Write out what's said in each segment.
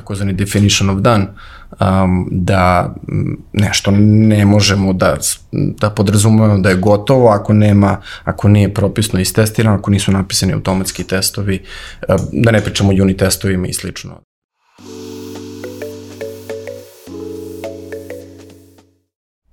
takozvani definition of done, um, da nešto ne možemo da, da podrazumemo da je gotovo ako nema, ako nije propisno istestirano, ako nisu napisani automatski testovi, da ne pričamo o unit testovima i slično.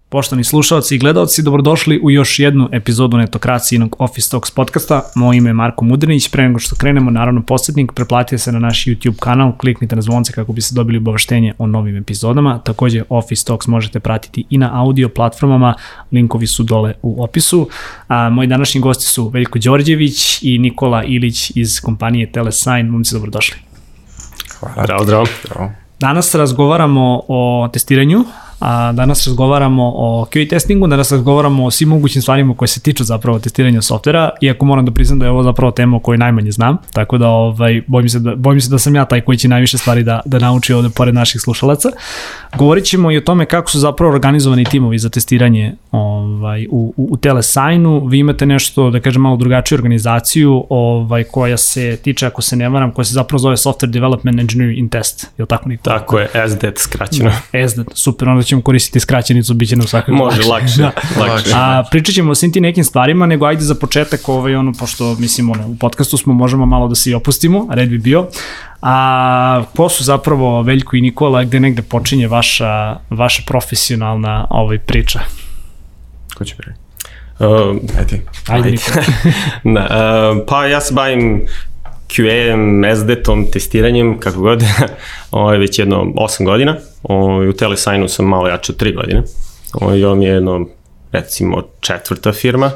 Poštovani slušalci i gledalci, dobrodošli u još jednu epizodu Netokracijinog Office Talks podcasta. Moje ime je Marko Mudrinić. Pre nego što krenemo, naravno, poslednik, preplatite se na naš YouTube kanal, kliknite na zvonce kako biste dobili obaveštenje o novim epizodama. Takođe, Office Talks možete pratiti i na audio platformama, linkovi su dole u opisu. A, moji današnji gosti su Veljko Đorđević i Nikola Ilić iz kompanije Telesign. Momci, dobrodošli. Hvala. Zdravo, zdravo. Zdravo. Danas razgovaramo o testiranju, A danas razgovaramo o QA testingu, danas razgovaramo o svim mogućim stvarima koje se tiču zapravo testiranja softvera, iako moram da priznam da je ovo zapravo tema o kojoj najmanje znam, tako da ovaj, bojim, se da, bojim se da sam ja taj koji će najviše stvari da, da nauči ovde pored naših slušalaca. Govorit ćemo i o tome kako su zapravo organizovani timovi za testiranje ovaj, u, u, u Telesignu. Vi imate nešto, da kažem, malo drugačiju organizaciju ovaj, koja se tiče, ako se ne varam, koja se zapravo zove Software Development Engineering in Test. Je li tako, Nikola? Tako je, SDET skraćeno. Da, SDET, super, onda ćemo koristiti skraćenicu, bit će nam svakako Može, lakše. Da. lakše. A, pričat ćemo o svim ti nekim stvarima, nego ajde za početak, ovaj, ono, pošto, mislim, ono, u podcastu smo, možemo malo da se i opustimo, red bi bio. A ko su zapravo Veljko i Nikola, gde negde počinje vaša, vaša profesionalna ovaj, priča? Ko će prvi? Uh, Ajde. Ajde, Nikola. da, uh, pa ja se bavim QA-em, SD-tom, testiranjem, kako god, ovo je već jedno 8 godina. Ovo, u Telesignu sam malo jače 3 godine. Ovo, ovo mi je jedno, recimo, četvrta firma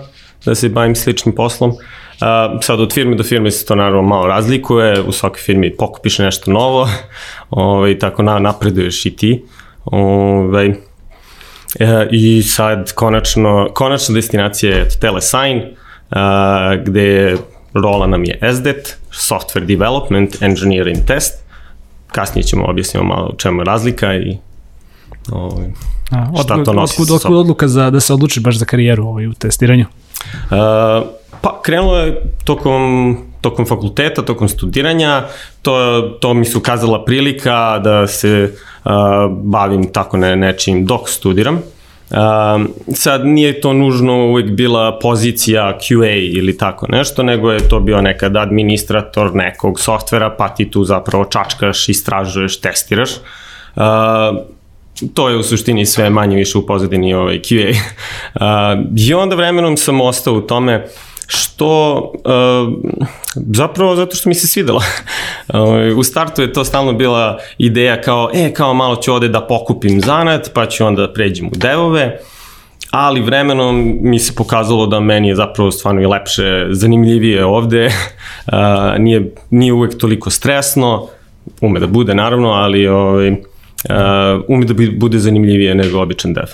da se bavim sličnim poslom. Uh, sad od firme do firme se to naravno malo razlikuje, u svakoj firmi pokupiš nešto novo ovaj, tako na, napreduješ i ti. Ovaj, e, I sad konačno, konačna destinacija je Telesign, uh, gde rola nam je SDET, Software Development, Engineering Test. Kasnije ćemo objasniti malo u čemu je razlika i ovaj, A, šta to nosi otkud, otkud odluka za, da se odluči baš za karijeru ovaj, u testiranju? Uh, pa krenulo je tokom, tokom fakulteta, tokom studiranja, to, to mi se ukazala prilika da se uh, bavim tako ne, nečim dok studiram. Um, sad nije to nužno uvijek bila pozicija QA ili tako nešto, nego je to bio nekad administrator nekog softvera, pa ti tu zapravo čačkaš, istražuješ, testiraš. Uh, to je u suštini sve manje više u pozadini ovaj QA. Uh, I onda vremenom sam ostao u tome što uh, zapravo zato što mi se svidelo. Uh, u startu je to stalno bila ideja kao, e, kao malo ću ovde da pokupim zanat, pa ću onda pređem u devove, ali vremenom mi se pokazalo da meni je zapravo stvarno i lepše, zanimljivije ovde, uh, nije, nije uvek toliko stresno, ume da bude naravno, ali ovaj, uh, ume da bude zanimljivije nego običan dev.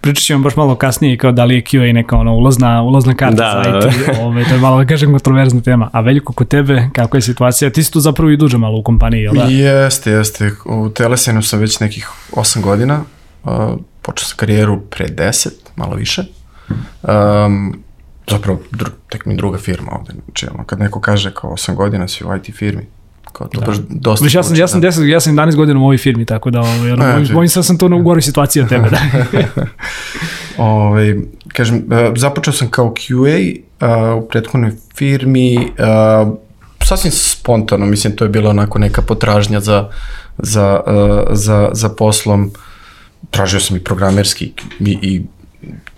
Pričat ćemo baš malo kasnije kao da li je QA neka ono ulazna, ulazna karta Da, za da, IT, ovaj, to je malo da kažem kontroverzna tema. A Veljko, kod tebe, kako je situacija? Ti si tu zapravo i duže malo u kompaniji, jel da? Jeste, jeste. U Telesenu sam već nekih 8 godina. Uh, počeo sam karijeru pre 10, malo više. Um, zapravo, dru, tek mi druga firma ovde. Znači, ono, kad neko kaže kao 8 godina si u IT firmi, kao to da. baš dosta. Viš, ja sam, ja sam, da. 10, ja sam 11 godina u ovoj firmi, tako da ovaj, ono, E, bojim, bojim da sam tu u goroj situaciji od tebe. Da. Ove, kažem, uh, započeo sam kao QA uh, u prethodnoj firmi, uh, sasvim spontano, mislim, to je bila onako neka potražnja za, za, uh, za, za poslom. Tražio sam i programerski i, i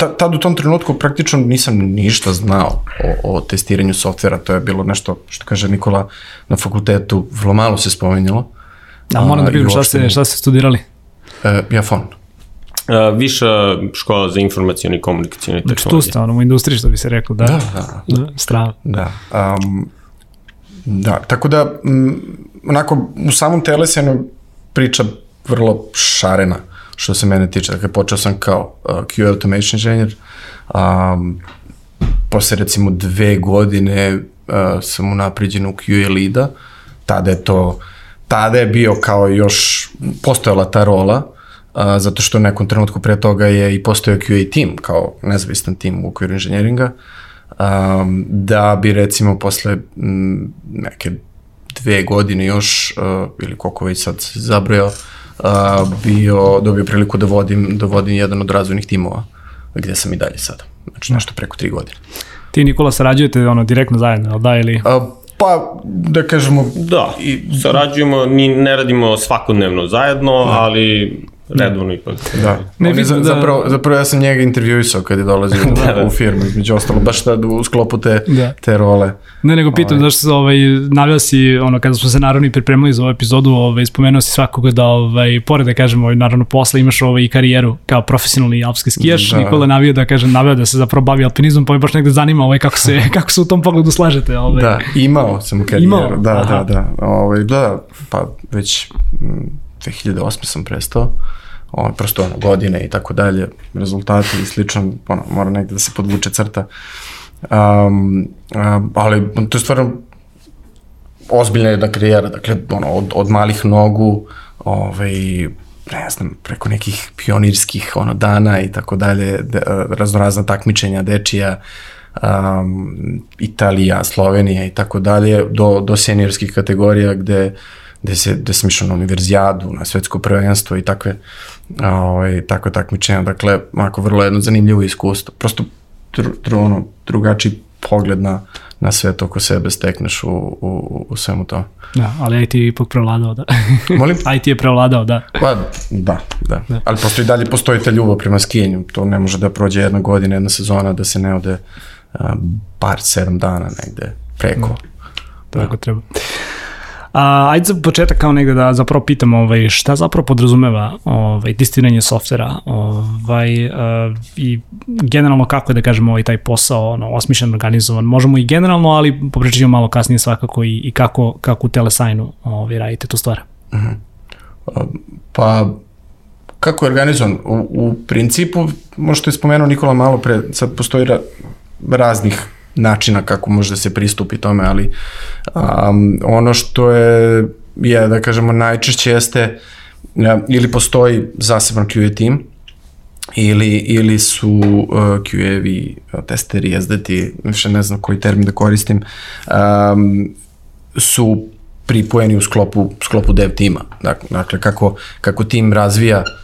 tad u tom trenutku praktično nisam ništa znao o, o testiranju softvera, to je bilo nešto, što kaže Nikola, na fakultetu vrlo malo se spomenjalo. Da, moram da vidim šta ste, šta ste studirali. Uh, ja fon. Uh, viša škola za informacijone i komunikacijone Znači tu tehnologije. ste, ono, u industriji, što bi se reklo, da? Da, da. da strava. Da. Um, da, tako da, m, onako, u samom Telesenu priča vrlo šarena, što se mene tiče. Dakle, počeo sam kao uh, QA Automation Engineer, um, posle recimo dve godine uh, sam unapređen u QA leada, tada je to, tada je bio kao još, postojala ta rola, uh, zato što u nekom trenutku pre toga je i postojao QA tim, kao nezavistan tim u okviru inženjeringa, um, da bi recimo posle m, neke dve godine još, uh, ili koliko već sad zabrojao, uh, bio, dobio priliku da vodim, da vodim jedan od razvojnih timova, gde sam i dalje sada. Znači nešto preko tri godine. Ti i Nikola sarađujete ono direktno zajedno, da ili? Uh, pa, da kažemo... Da, i sarađujemo, ni ne radimo svakodnevno zajedno, ali redovno ipak. Da. Ne, Ne, vidim za, da- zapravo, zapravo ja sam njega intervjuisao kad je dolazio da, da. u firmu, između ostalo, baš tad u sklopu te, Da. da. te role. Ne, nego pitam zašto se ovaj, navio si, ono, kada smo se naravno i pripremili za ovu epizodu, ovaj, spomenuo si svakoga da, ovaj, pored da kažem, ovaj, naravno posle imaš ovaj, i karijeru kao profesionalni alpski skijaš, da. Da. Nikola je navio da, kažem, navio da se zapravo bavi alpinizmom, pa me baš negde zanima ovaj, kako, se, kako se u tom pogledu slažete. Ovaj. Da, imao sam karijeru. Imao? Da, Aha. da, da. Ovaj, da, pa već mm, 2008. sam prestao. Ovaj, prosto ono, godine i tako dalje, rezultati i slično, ono, mora negde da se podvuče crta. Um, um, ali to je stvarno ozbiljna jedna karijera, dakle, ono, od, od malih nogu, ovaj, ne znam, preko nekih pionirskih ono, dana i tako dalje, de, raznorazna takmičenja dečija, um, Italija, Slovenija i tako dalje, do, do seniorskih kategorija gde, gde, se, gde sam išao na univerzijadu, na svetsko prvenstvo i takve, ovaj, takve takmičenja. Dakle, onako vrlo jedno zanimljivo iskustvo. Prosto dru, dru, ono, drugačiji pogled na, na svet oko sebe stekneš u, u, u svemu to. Da, ali IT je ipak prevladao, da. Molim? IT je prevladao, da. Pa, da, da. da. Ali postoji dalje, postoji ta ljubav prema skijenju. To ne može da prođe jedna godina, jedna sezona, da se ne ode uh, bar sedam dana negde preko. Da. Tako treba. A, ajde za početak kao negde da zapravo pitam ovaj, šta zapravo podrazumeva ovaj, testiranje softvera ovaj, uh, i generalno kako je da kažemo ovaj, taj posao ono, osmišljen, organizovan. Možemo i generalno, ali popričat ćemo malo kasnije svakako i, i kako, kako u Telesajnu ovaj, radite tu stvar. Pa, kako je organizovan? U, u principu, možete je spomenuo Nikola malo pre, sad postoji ra, raznih načina kako može da se pristupi tome, ali um, ono što je, je, da kažemo, najčešće jeste ja, ili postoji zaseban QA tim, ili, ili su uh, QA-vi, testeri, SDT, više ne znam koji termin da koristim, um, su pripojeni u sklopu, sklopu dev tima. Dakle kako, kako tim razvija uh,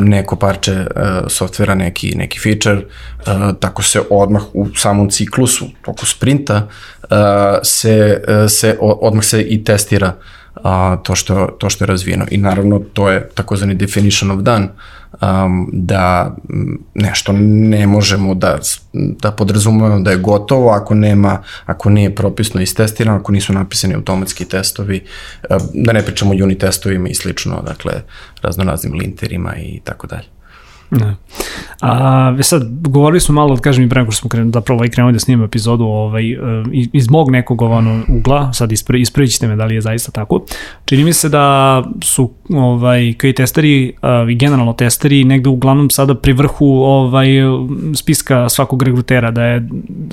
neko parče uh, softvera, neki, neki feature, uh, tako se odmah u samom ciklusu, toku sprinta, uh, se, uh, se odmah se i testira a, to, što, to što je razvijeno. I naravno to je takozvani definition of done, um, da nešto ne možemo da, da podrazumemo da je gotovo ako nema, ako nije propisno istestirano, ako nisu napisani automatski testovi, um, da ne pričamo unit testovima i slično, dakle razno raznim linterima i tako dalje. Da. A, ve sad, govorili smo malo, kažem i pre nego što smo krenuli, zapravo ovaj krenuli da snimamo epizodu ovaj, e, iz- iz mog nekog ono, ugla, sad ispre, ispravit ćete me da li je zaista tako. Čini mi se da su ovaj, koji testeri a, i generalno testeri negde uglavnom sada pri vrhu ovaj, spiska svakog regrutera, da je,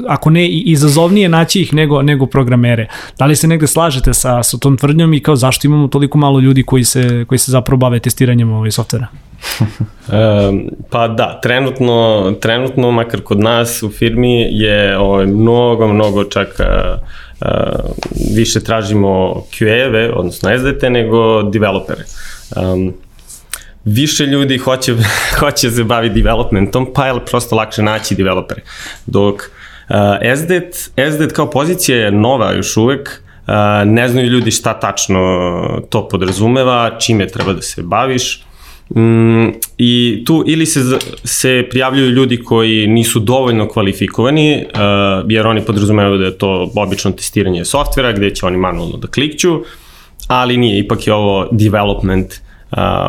ako ne, izazovnije naći ih nego, nego programere. Da li se negde slažete sa, sa tom tvrdnjom i kao zašto imamo toliko malo ljudi koji se, koji se zapravo bave testiranjem ovaj softvera? E, pa da, trenutno, trenutno, makar kod nas u firmi je ovaj, mnogo, mnogo čak a, a, više tražimo QA-eve, odnosno SDT, nego developere. Um, više ljudi hoće, hoće se bavi developmentom, pa je prosto lakše naći developere. Dok uh, SDT kao pozicija je nova još uvek, uh, ne znaju ljudi šta tačno to podrazumeva, čime treba da se baviš, Mm, I tu ili se, se prijavljuju ljudi koji nisu dovoljno kvalifikovani, uh, jer oni podrazumevaju da je to obično testiranje softvera gde će oni manualno da klikću, ali nije, ipak je ovo development uh,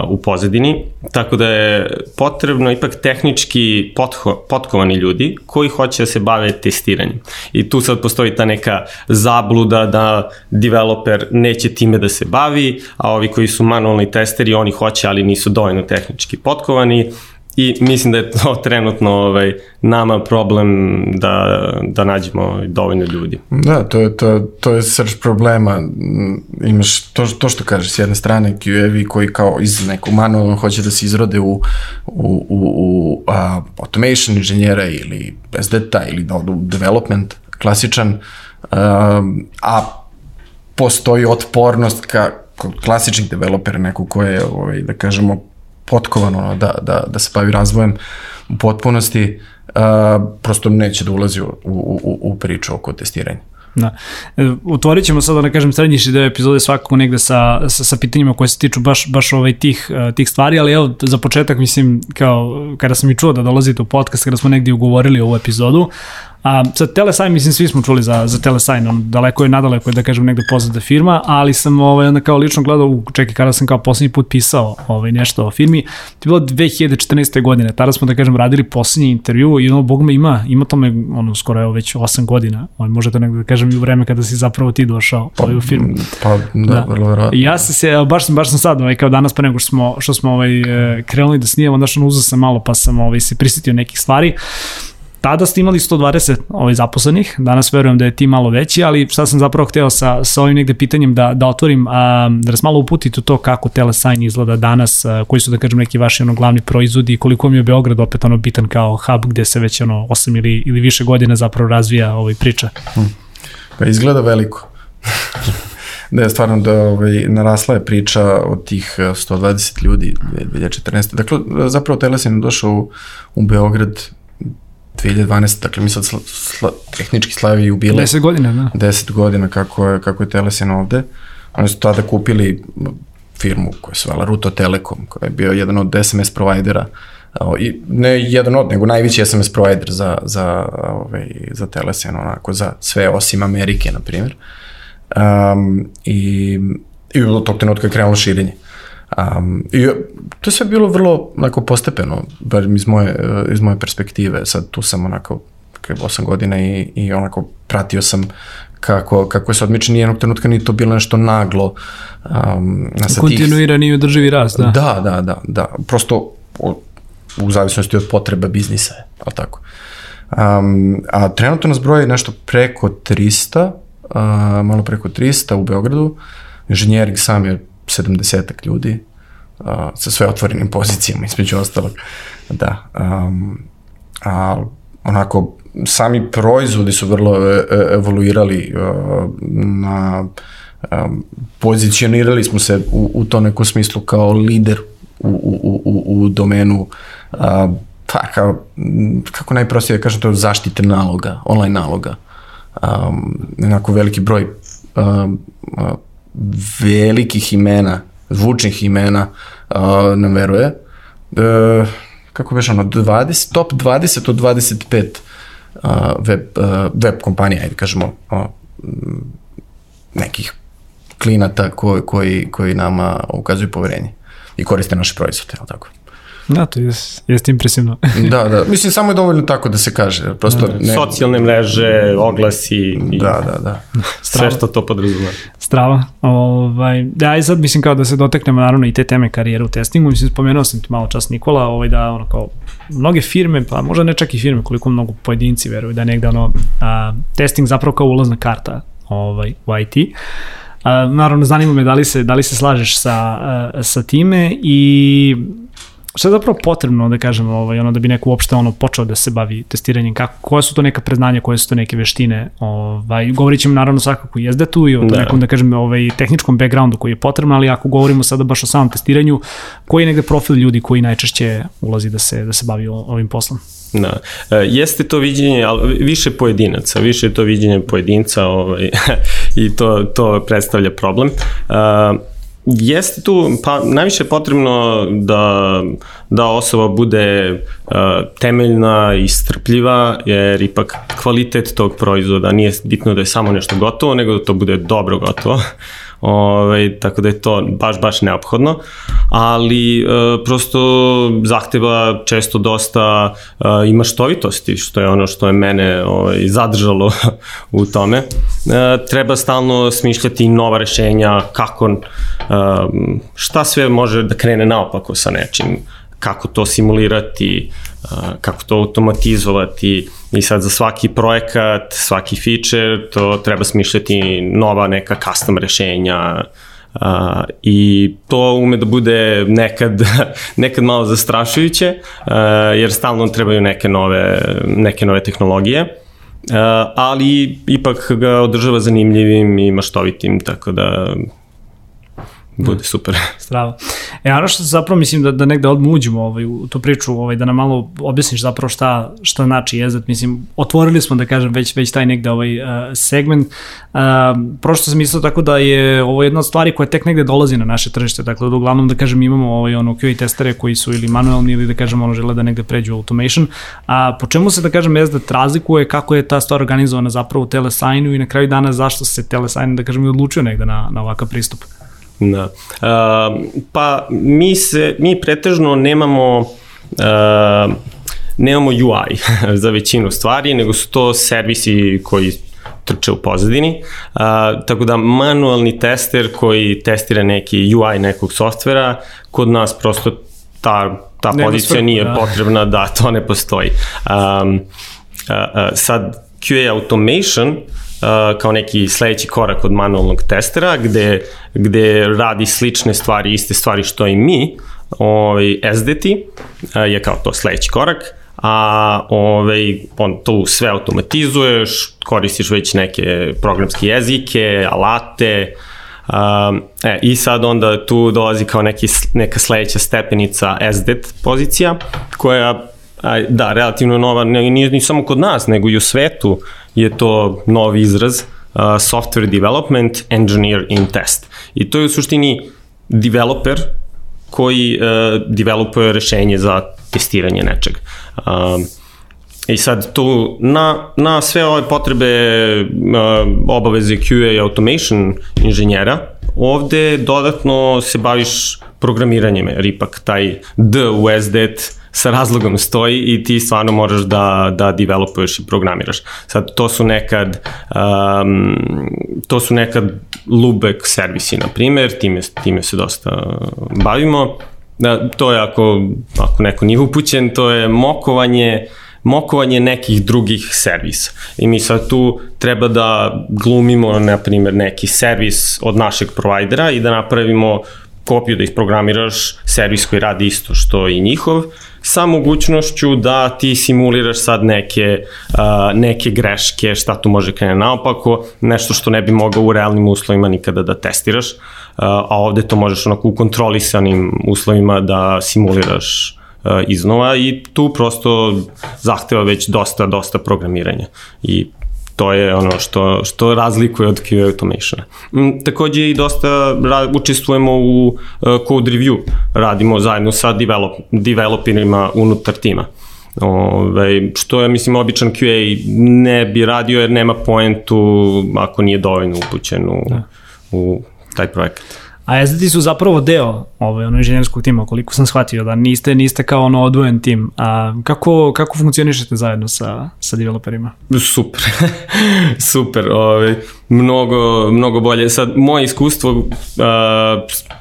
u pozadini, tako da je potrebno ipak tehnički potho, potkovani ljudi koji hoće da se bave testiranjem. I tu sad postoji ta neka zabluda da developer neće time da se bavi, a ovi koji su manualni testeri, oni hoće, ali nisu dovoljno tehnički potkovani I mislim da je to trenutno ovaj, nama problem da, da nađemo dovoljno ljudi. Da, to je, to, to je srž problema. Mm, Imaš to, to što kažeš, s jedne strane QA-vi koji kao iz nekog manualno hoće da se izrode u, u, u, u a, automation inženjera ili SDT ili da odu development klasičan, a, a postoji otpornost ka klasičnih developera, neko ko je, ovaj, da kažemo, potkovan ono, da, da, da se bavi razvojem u potpunosti, uh, prosto neće da ulazi u, u, u, u priču oko testiranja. Da. E, otvorit ćemo sada, da kažem, srednjiši deo epizode svakako negde sa, sa, sa pitanjima koje se tiču baš, baš ovaj tih, e, tih stvari, ali evo, za početak, mislim, kao, kada sam i čuo da dolazite u podcast, kada smo negdje ugovorili ovu epizodu, A, sa Telesign, mislim, svi smo čuli za, za Telesign, on daleko je, nadaleko je, da kažem, negde poznata firma, ali sam ovaj, onda kao lično gledao, čekaj, kada sam kao poslednji put pisao ovaj, nešto o firmi, to je bilo 2014. godine, tada smo, da kažem, radili poslednji intervju i ono, bog me ima, ima tome, ono, skoro evo već 8 godina, ovaj, možete negde da kažem i u vreme kada si zapravo ti došao pa, ovaj, u firmu. Pa, da, da. vrlo verovatno. Ja se se, baš sam, baš sam sad, ovaj, kao danas pre nego što smo, što smo ovaj, e, krenuli da snijemo, onda što uzao sam malo, pa sam ovaj, se prisetio nekih stvari. Tada ste imali 120 ovaj, zaposlenih, danas verujem da je ti malo veći, ali šta sam zapravo hteo sa, sa ovim negde pitanjem da, da otvorim, a, da nas malo uputite to kako Telesign izgleda danas, a, koji su da kažem neki vaši ono glavni proizvodi i koliko mi je Beograd opet ono bitan kao hub gde se već ono 8 ili, ili više godina zapravo razvija ovaj priča. Hmm. Pa izgleda veliko. da je stvarno da ovaj, narasla je priča od tih 120 ljudi 2014. Dakle, zapravo Telesign došao u, u Beograd 2012, dakle mi sad sla, sla, tehnički slavi jubilej. 10 godina, da. 10 godina kako je, kako je Telesen ovde. Oni su tada kupili firmu koja se vala Ruto Telekom, koja je bio jedan od SMS provajdera, i ne jedan od, nego najveći SMS provider za, za, ovaj, za Telesen, onako, za sve osim Amerike, na primjer. Um, I, i od tog trenutka je krenulo širenje. Um, I to je sve bilo vrlo onako postepeno, bar iz moje, iz moje perspektive. Sad tu sam onako kaj 8 godina i, i onako pratio sam kako, kako se odmiče, nijednog trenutka ni to bilo nešto naglo. Um, Kontinuirani i održivi rast, da. Da, da, da, da. Prosto u, u zavisnosti od potreba biznisa je, ali tako. Um, a trenutno nas broji nešto preko 300, uh, malo preko 300 u Beogradu. Inženjering sam je 70 ljudi uh, sa sve otvorenim pozicijama, između ostalog. Da. Um, a onako, sami proizvodi su vrlo e, e evoluirali uh, na um, pozicionirali smo se u, u to nekom smislu kao lider u, u, u, u domenu uh, pa kao, kako najprostije da kažem to zaštite naloga, online naloga. Um, onako veliki broj um, velikih imena, zvučnih imena uh, nam veruje. Uh, kako beš ono, 20, top 20 od 25 uh, web, uh, web kompanija, ajde kažemo, uh, nekih klinata koji, koji, koji nama ukazuju poverenje i koriste naše proizvode, ali tako? Da, to je, jeste impresivno. da, da. Mislim, samo je dovoljno tako da se kaže. Prosto da, ne... Socijalne mreže, oglasi i da, da, da. sve što to podrazumeva. Strava. Ovaj, da, i sad mislim kao da se doteknemo naravno i te teme karijere u testingu. Mislim, spomenuo sam ti malo čas Nikola, ovaj, da ono kao mnoge firme, pa možda ne čak i firme, koliko mnogo pojedinci veruju da je negde ono, a, testing zapravo kao ulazna karta ovaj, u IT. A, naravno, zanima me da li se, da li se slažeš sa, a, sa time i šta je zapravo potrebno da kažem ovaj ono da bi neko uopšte ono počeo da se bavi testiranjem kako koje su to neka predznanja koje su to neke veštine ovaj govorićemo naravno svakako i SDT i o da. nekom da kažem ovaj tehničkom backgroundu koji je potreban ali ako govorimo sada baš o samom testiranju koji je negde profil ljudi koji najčešće ulazi da se da se bavi ovim poslom Da. E, jeste to viđenje, ali više pojedinaca, više je to viđenje pojedinca ovaj, i to, to predstavlja problem. Uh, Jeste tu, pa najviše je potrebno da, da osoba bude uh, temeljna i strpljiva, jer ipak kvalitet tog proizvoda nije bitno da je samo nešto gotovo, nego da to bude dobro gotovo. Ove, ovaj, tako da je to baš, baš neophodno, ali e, prosto zahteva često dosta e, i maštovitosti, što je ono što je mene ovaj, zadržalo u tome. E, treba stalno smišljati nova rešenja, kako, e, šta sve može da krene naopako sa nečim, kako to simulirati, kako to automatizovati i sad za svaki projekat, svaki feature, to treba smišljati nova neka custom rešenja, Uh, I to ume da bude nekad, nekad malo zastrašujuće, uh, jer stalno trebaju neke nove, neke nove tehnologije. ali ipak ga održava zanimljivim i maštovitim, tako da bude super. Strava. E, ono što zapravo mislim da, da negde odmah uđemo ovaj, u tu priču, ovaj, da nam malo objasniš zapravo šta, šta znači jezdat. Mislim, otvorili smo, da kažem, već, već taj negde ovaj, uh, segment. Uh, prošto sam mislio tako da je ovo jedna od stvari koja tek negde dolazi na naše tržište. Dakle, da uglavnom, da kažem, imamo ovaj, ono QA testere koji su ili manualni ili da kažem, ono žele da negde pređu automation. A po čemu se, da kažem, jezdat razlikuje, kako je ta stvar organizovana zapravo u Telesignu i na kraju dana zašto se Telesign, da kažem, odlučio negde na, na ovakav pristup? Da. Uh, pa mi se, mi pretežno nemamo uh, nemamo UI za većinu stvari, nego su to servisi koji trče u pozadini. Uh, tako da manualni tester koji testira neki UI nekog softvera, kod nas prosto ta, ta Nema pozicija svrhu, nije da. potrebna, da, to ne postoji. Um, uh, uh, sad, QA automation kao neki sledeći korak od manualnog testera, gde, gde radi slične stvari, iste stvari što i mi, ovaj, SDT je kao to sledeći korak, a ovaj, on tu sve automatizuješ, koristiš već neke programske jezike, alate, Um, e, I sad onda tu dolazi kao neki, neka sledeća stepenica SDET pozicija, koja da, relativno nova, nije ni samo kod nas, nego i u svetu je to novi izraz, uh, software development, engineer in test. I to je u suštini developer koji uh, developuje rešenje za testiranje nečeg. Um, I sad tu na, na sve ove potrebe uh, obaveze QA i automation inženjera, ovde dodatno se baviš programiranjem, jer ipak taj D u SDET sa razlogom stoji i ti stvarno moraš da, da developuješ i programiraš. Sad, to su nekad um, to su nekad Lubek servisi, na primer, time, time se dosta bavimo. Da, to je ako, ako neko nije upućen, to je mokovanje mokovanje nekih drugih servisa. I mi sad tu treba da glumimo, na primjer, neki servis od našeg provajdera i da napravimo kopiju da isprogramiraš servis koji radi isto što i njihov sa mogućnošću da ti simuliraš sad neke, uh, neke greške, šta tu može krene naopako, nešto što ne bi mogao u realnim uslovima nikada da testiraš, uh, a ovde to možeš onako u kontrolisanim uslovima da simuliraš uh, iznova i tu prosto zahteva već dosta, dosta programiranja i to je ono što, što razlikuje od QA automationa. Mm, takođe i dosta ra, učestvujemo u uh, code review, radimo zajedno sa develop, developerima unutar tima. Ove, što je, mislim, običan QA ne bi radio jer nema poentu ako nije dovoljno upućen u, da. u taj projekat. A SDT su zapravo deo ovaj, ono inženjerskog tima, koliko sam shvatio, da niste, niste kao ono odvojen tim. A kako, kako funkcionišete zajedno sa, sa developerima? Super, super, ovaj, mnogo, mnogo bolje. Sad, moje iskustvo uh,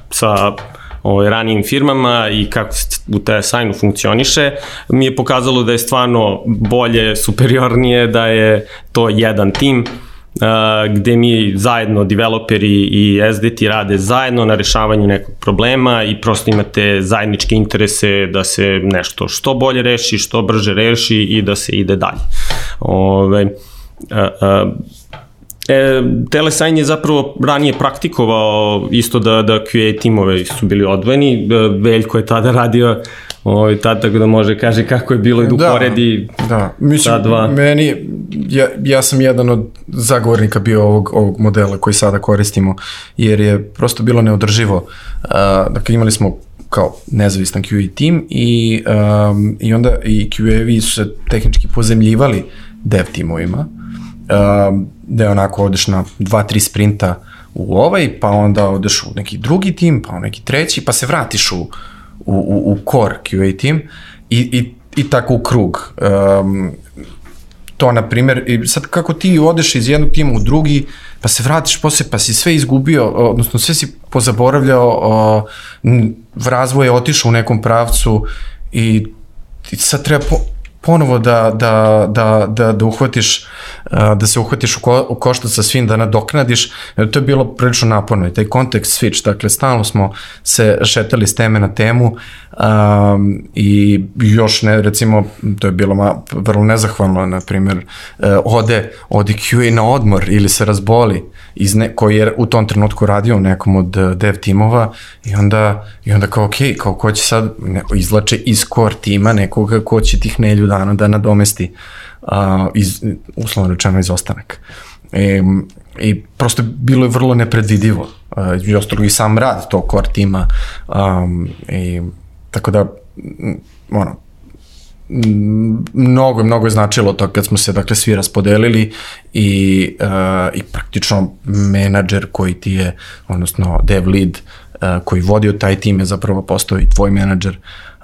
sa ovaj, ranijim firmama i kako u TSI-nu funkcioniše, mi je pokazalo da je stvarno bolje, superiornije, da je to jedan tim, uh, gde mi zajedno, developeri i SDT rade zajedno na rešavanju nekog problema i prosto imate zajedničke interese da se nešto što bolje reši, što brže reši i da se ide dalje. Ove, uh, uh, E, Telesign je zapravo ranije praktikovao isto da, da QA timove su bili odvojeni. Veljko je tada radio ovaj, tad tako da može kaže kako je bilo i da, da uporedi da. Mislim, ta dva. Meni, ja, ja sam jedan od zagovornika bio ovog, ovog modela koji sada koristimo, jer je prosto bilo neodrživo. Uh, dakle, imali smo kao nezavistan QA tim i, um, i onda i QA-vi su se tehnički pozemljivali dev timovima, um, da je onako odeš na dva, tri sprinta u ovaj, pa onda odeš u neki drugi tim, pa u neki treći, pa se vratiš u, u, u, u core QA tim i, i, i tako u krug. Um, to, na primjer, i sad kako ti odeš iz jednog tima u drugi, pa se vratiš posle, pa si sve izgubio, odnosno sve si pozaboravljao, o, razvoj je otišao u nekom pravcu i, i sad treba po, ponovo da, da, da, da, da uhvatiš, da se uhvatiš u, ko, u sa svim, da nadoknadiš, to je bilo prilično naporno i taj kontekst switch, dakle stalno smo se šetali s teme na temu um, i još ne, recimo, to je bilo ma, vrlo nezahvalno, na primjer, uh, ode, ode QA na odmor ili se razboli, iz ne, koji je u tom trenutku radio u nekom od dev timova i onda, i onda kao, ok, kao ko će sad, ne, izlače iz core tima nekoga ko će tih nelju dana da nadomesti uh, iz, uslovno rečeno izostanak. E, I prosto bilo je vrlo nepredvidivo. Uh, ostalo i sam rad tog core tima. Um, i, tako da, ono, mnogo, mnogo je značilo to kad smo se dakle svi raspodelili i, uh, i praktično menadžer koji ti je, odnosno dev lead uh, koji vodio taj tim je zapravo postao i tvoj menadžer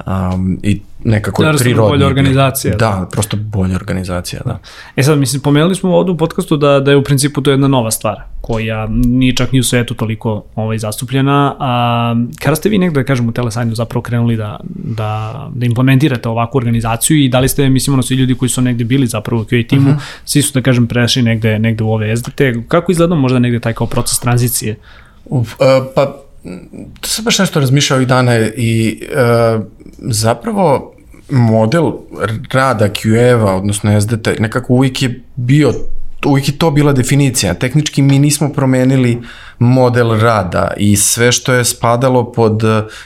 um, i nekako Naravno, prirodni. bolja organizacija. Da, da, prosto bolja organizacija, da. E sad, mislim, pomenuli smo ovdje u podcastu da, da je u principu to jedna nova stvar, koja nije čak ni u svetu toliko ovaj, zastupljena. A, kada ste vi negde, da kažem, u Telesajnu zapravo krenuli da, da, da implementirate ovakvu organizaciju i da li ste, mislim, ono, svi ljudi koji su negde bili zapravo u QA timu, uh mhm. -huh. svi su, da kažem, prešli negde, negde u ove SDT. Kako izgleda možda negde taj kao proces tranzicije? Uf, uh, pa, to sam baš nešto razmišljao ovih dana i uh, zapravo model rada QA-eva, odnosno SDT, nekako uvijek je bio uvijek je to bila definicija. Tehnički mi nismo promenili model rada i sve što je spadalo pod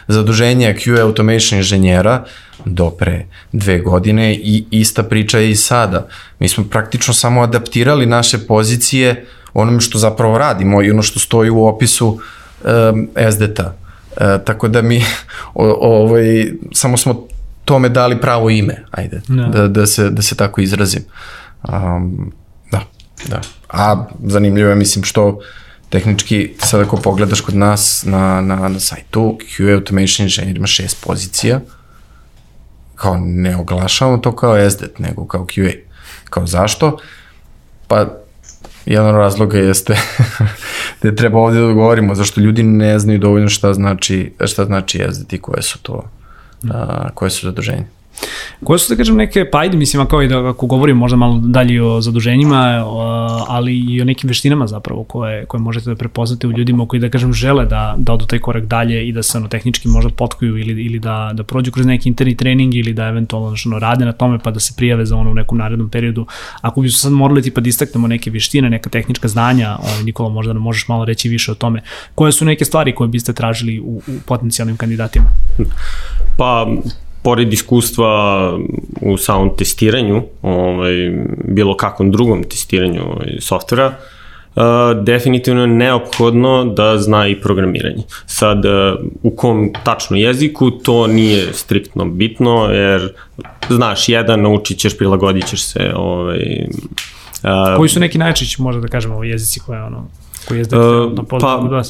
zaduženje QA automation inženjera do pre dve godine i ista priča je i sada. Mi smo praktično samo adaptirali naše pozicije onome što zapravo radimo i ono što stoji u opisu um, SDT-a. E, tako da mi o, ovaj, samo smo tome dali pravo ime, ajde, no. Da. da, da, se, da se tako izrazim. Um, da, da. A zanimljivo je, mislim, što tehnički, sad ako pogledaš kod nas na, na, na sajtu, QA Automation Engineer ima šest pozicija, kao ne oglašavamo to kao SDET, nego kao QA. Kao zašto? Pa jedan razloga jeste da treba ovde da govorimo, zašto ljudi ne znaju dovoljno šta znači, šta znači SDT i koje su to a, koje su zaduženje. Koje su, da kažem, neke, pa ajde, mislim, i da ako govorim možda malo dalje o zaduženjima, ali i o nekim veštinama zapravo koje, koje možete da prepoznate u ljudima koji, da kažem, žele da, da odu taj korak dalje i da se ono, tehnički možda potkuju ili, ili da, da prođu kroz neki interni trening ili da eventualno ono, rade na tome pa da se prijave za ono u nekom narednom periodu. Ako bi su sad morali tipa da istaknemo neke veštine, neka tehnička znanja, ovaj, Nikola možda nam možeš malo reći više o tome, koje su neke stvari koje biste tražili u, u potencijalnim kandidatima? Pa, pored iskustva u samom testiranju, ovaj, bilo kakvom drugom testiranju ovaj, softvera, Uh, definitivno je neophodno da zna i programiranje. Sad, uh, u kom tačno jeziku, to nije striktno bitno, jer znaš, jedan naučit ćeš, prilagodit ćeš se. Ovaj, uh, Koji su neki najčešći, možda da kažemo, jezici koje ono, koji je uh, na pa?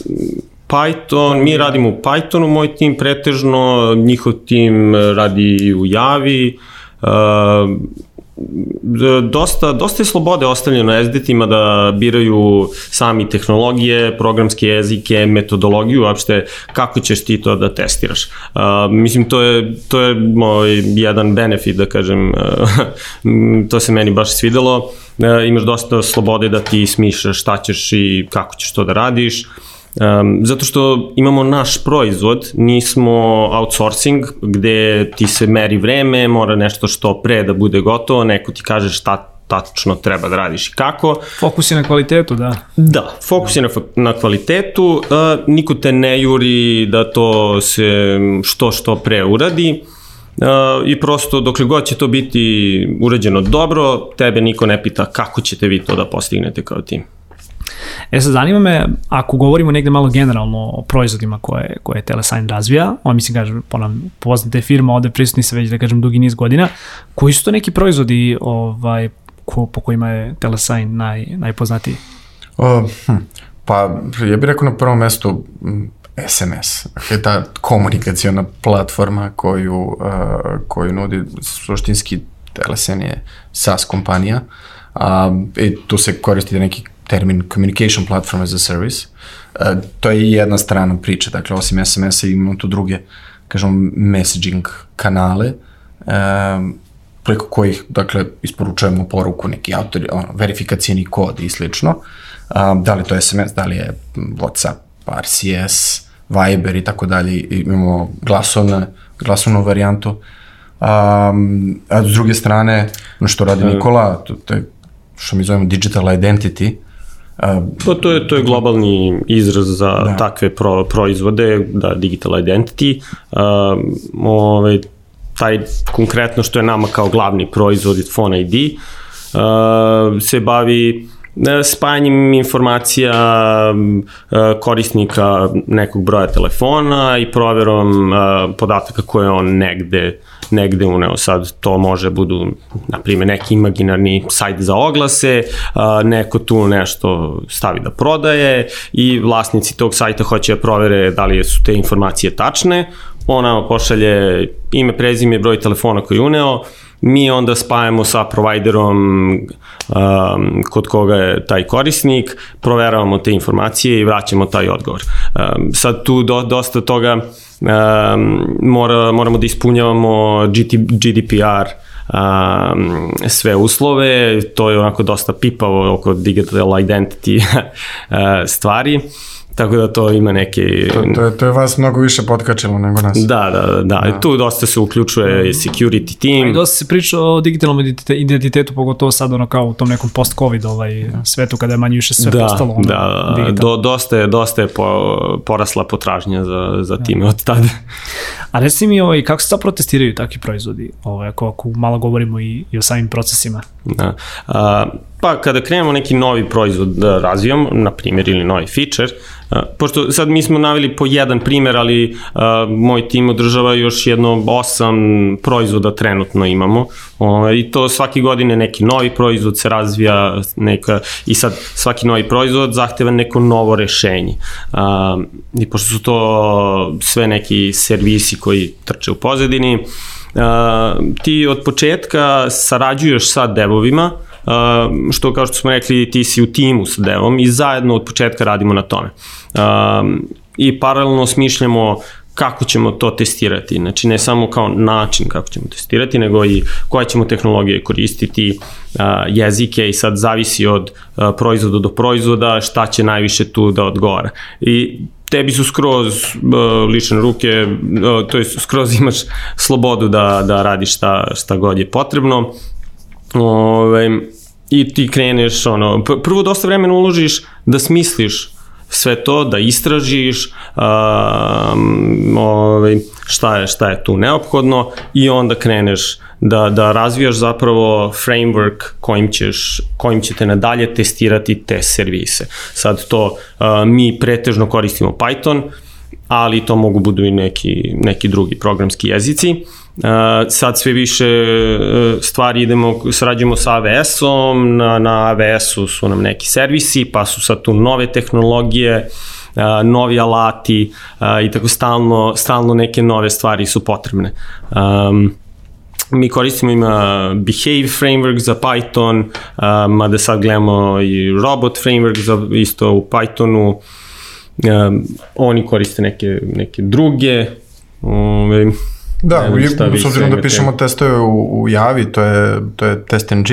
Python, mi radimo u Pythonu, moj tim pretežno, njihov tim radi u Javi, uh, dosta, dosta je slobode ostavljeno SDT-ima da biraju sami tehnologije, programske jezike, metodologiju, uopšte kako ćeš ti to da testiraš. Uh, mislim, to je, to je moj jedan benefit, da kažem, to se meni baš svidelo. Uh, imaš dosta slobode da ti smišljaš šta ćeš i kako ćeš to da radiš. Uh, Um, zato što imamo naš proizvod, nismo outsourcing gde ti se meri vreme, mora nešto što pre da bude gotovo, neko ti kaže šta tačno treba da radiš i kako. Fokus je na kvalitetu, da. Da, fokus je na, na kvalitetu, uh, niko te ne juri da to se što što pre uradi. Uh, i prosto dokle god će to biti urađeno dobro, tebe niko ne pita kako ćete vi to da postignete kao tim. E sad, zanima me, ako govorimo negde malo generalno o proizvodima koje, koje Telesign razvija, on mislim, kažem, ponavljam, poznate firma, ovde prisutni se već, da kažem, dugi niz godina, koji su to neki proizvodi ovaj, ko, po kojima je Telesign naj, najpoznatiji? Uh, hm, pa, ja bih rekao na prvom mestu SMS, je ta komunikacijona platforma koju, uh, koju nudi suštinski Telesen je SaaS kompanija, a, i tu se koristi neki termin communication platform as a service. Uh, to je jedna strana priče, dakle osim SMS-a imamo tu druge, kažemo, messaging kanale. Um, preko kojih, dakle, isporučujemo poruku, neki autor, ono, verifikacijeni kod i slično. Um, da li to je SMS, da li je WhatsApp, RCS, Viber i tako dalje, imamo glasovne, glasovnu varijantu. Um, a s druge strane, ono što radi Nikola, to, to je što mi zovemo digital identity, Pa to je, to je globalni izraz za da. takve pro, proizvode, da, digital identity. Um, ovaj, taj konkretno što je nama kao glavni proizvod Phone ID uh, se bavi spajanjem informacija e, korisnika nekog broja telefona i proverom e, podataka koje on negde negde uneo. Sad to može budu, na primjer, neki imaginarni sajt za oglase, neko tu nešto stavi da prodaje i vlasnici tog sajta hoće da provere da li su te informacije tačne, ona pošalje ime, prezime, broj telefona koji je uneo, mi onda spajamo sa providerom um, kod koga je taj korisnik, proveravamo te informacije i vraćamo taj odgovor. Um, sad tu do, dosta toga um, mora, moramo da ispunjavamo GT, GDPR um, sve uslove, to je onako dosta pipavo oko digital identity stvari. Tako da to ima neke... To, to, je, to je vas mnogo više potkačilo nego nas. Da, da, da. da. Tu dosta se uključuje mm. security team. I dosta se priča o digitalnom identitetu, pogotovo sad ono kao u tom nekom post-covid ovaj, svetu kada je manje više sve da, postalo. Ono, da, da, do, dosta je, dosta je po, porasla potražnja za, za da. time od tada. A reci mi ovaj, kako se zapravo testiraju takvi proizvodi, ovaj, ako, ako malo govorimo i, i o samim procesima? Da. A, pa kada krenemo neki novi proizvod da razvijamo, na primjer ili novi feature, pošto sad mi smo navili po jedan primer, ali a, moj tim održava još jedno osam proizvoda trenutno imamo o, i to svaki godine neki novi proizvod se razvija neka, i sad svaki novi proizvod zahteva neko novo rešenje. A, I pošto su to sve neki servisi koji trče u pozadini, a, ti od početka sarađuješ sa devovima, Uh, što kao što smo rekli ti si u timu sa devom i zajedno od početka radimo na tome. Uh, I paralelno smišljamo kako ćemo to testirati. Znači ne samo kao način kako ćemo testirati, nego i koje ćemo tehnologije koristiti, uh, jezike i sad zavisi od proizvoda do proizvoda šta će najviše tu da odgovara. I tebi su skroz uh, lične ruke, uh, to je skroz imaš slobodu da, da radiš šta, šta god je potrebno. Ove, I ti kreneš, ono, prvo dosta vremena uložiš da smisliš sve to, da istražiš um, ovaj, šta, je, šta je tu neophodno i onda kreneš da, da razvijaš zapravo framework kojim, ćeš, kojim ćete nadalje testirati te servise. Sad to uh, mi pretežno koristimo Python, ali to mogu budu i neki, neki drugi programski jezici. Sad sve više uh, stvari idemo, srađujemo sa AWS-om, na, na AWS-u su nam neki servisi, pa su sad tu nove tehnologije, uh, novi alati i tako stalno, stalno neke nove stvari su potrebne. Um, mi koristimo ima Behave framework za Python, uh, mada sad gledamo i Robot framework za, isto u Pythonu, oni koriste neke, neke druge, um, Da, u, s obzirom da pišemo testove u, u Javi, to je, to je TestNG,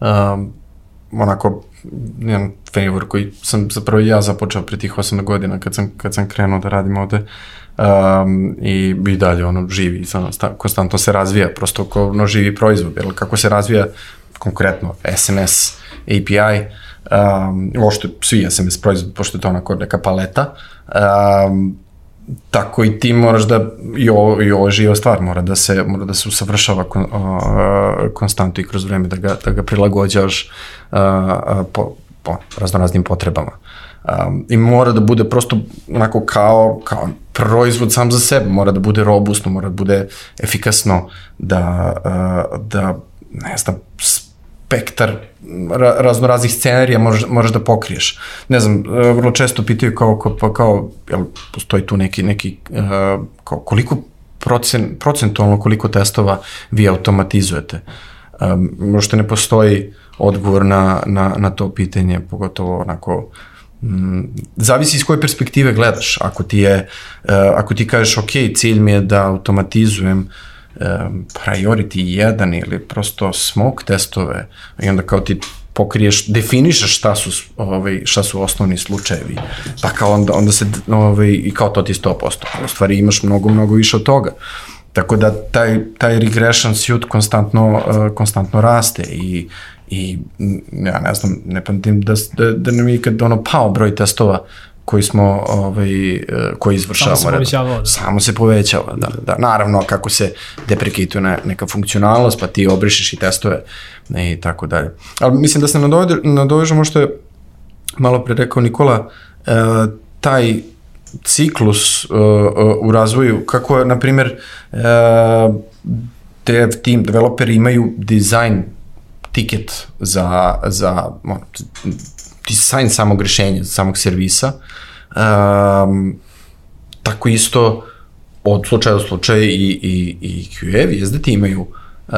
um, onako jedan framework koji sam zapravo ja započeo pre tih 8 godina kad sam, kad sam krenuo da radim ovde um, i, i dalje ono živi, ono, sta, konstantno se razvija, prosto kao ono živi proizvod, jer kako se razvija konkretno SMS, API, um, uopšte svi SMS proizvod, pošto je to onako neka paleta, um, tako i ti moraš da, i ovo, i ovo je živa stvar, mora da se, mora da se usavršava kon, uh, konstantno i kroz vreme, da ga, da ga prilagođaš uh, po, po raznoraznim potrebama. Um, I mora da bude prosto onako kao, kao proizvod sam za sebe, mora da bude robustno, mora da bude efikasno, da, uh, da ne znam, spektar ra, raznoraznih scenarija možeš, možeš da pokriješ. Ne znam, vrlo često pitaju kao, kao, kao jel, postoji tu neki, neki uh, kao, koliko procen, procentualno koliko testova vi automatizujete. Um, možda ne postoji odgovor na, na, na to pitanje, pogotovo onako mm, zavisi iz koje perspektive gledaš. Ako ti je, uh, ako ti kažeš ok, cilj mi je da automatizujem uh, um, priority 1 ili prosto smoke testove i onda kao ti pokriješ, definišeš šta su, ovaj, šta su osnovni slučajevi, pa kao onda, onda se, ovaj, i kao to ti 100%, u stvari imaš mnogo, mnogo više od toga. Tako da taj, taj regression suit konstantno, uh, konstantno raste i, i ja ne znam, ne pamtim da, da, da nam je ikad ono pao broj testova koji smo ovaj e, koji izvršavamo Samo se povećava, da. Samo se povećava, da. da. Naravno kako se deprekituje ne, neka funkcionalnost, pa ti obrišeš i testove i tako dalje. Ali mislim da se nadovežemo što je malo pre rekao Nikola, e, taj ciklus uh, u razvoju, kako je, na primer, uh, dev team, developeri imaju design tiket za, za ono, dizajn samog rešenja, samog servisa. Um, tako isto od slučaja do slučaja i, i, i QA i SDT imaju uh,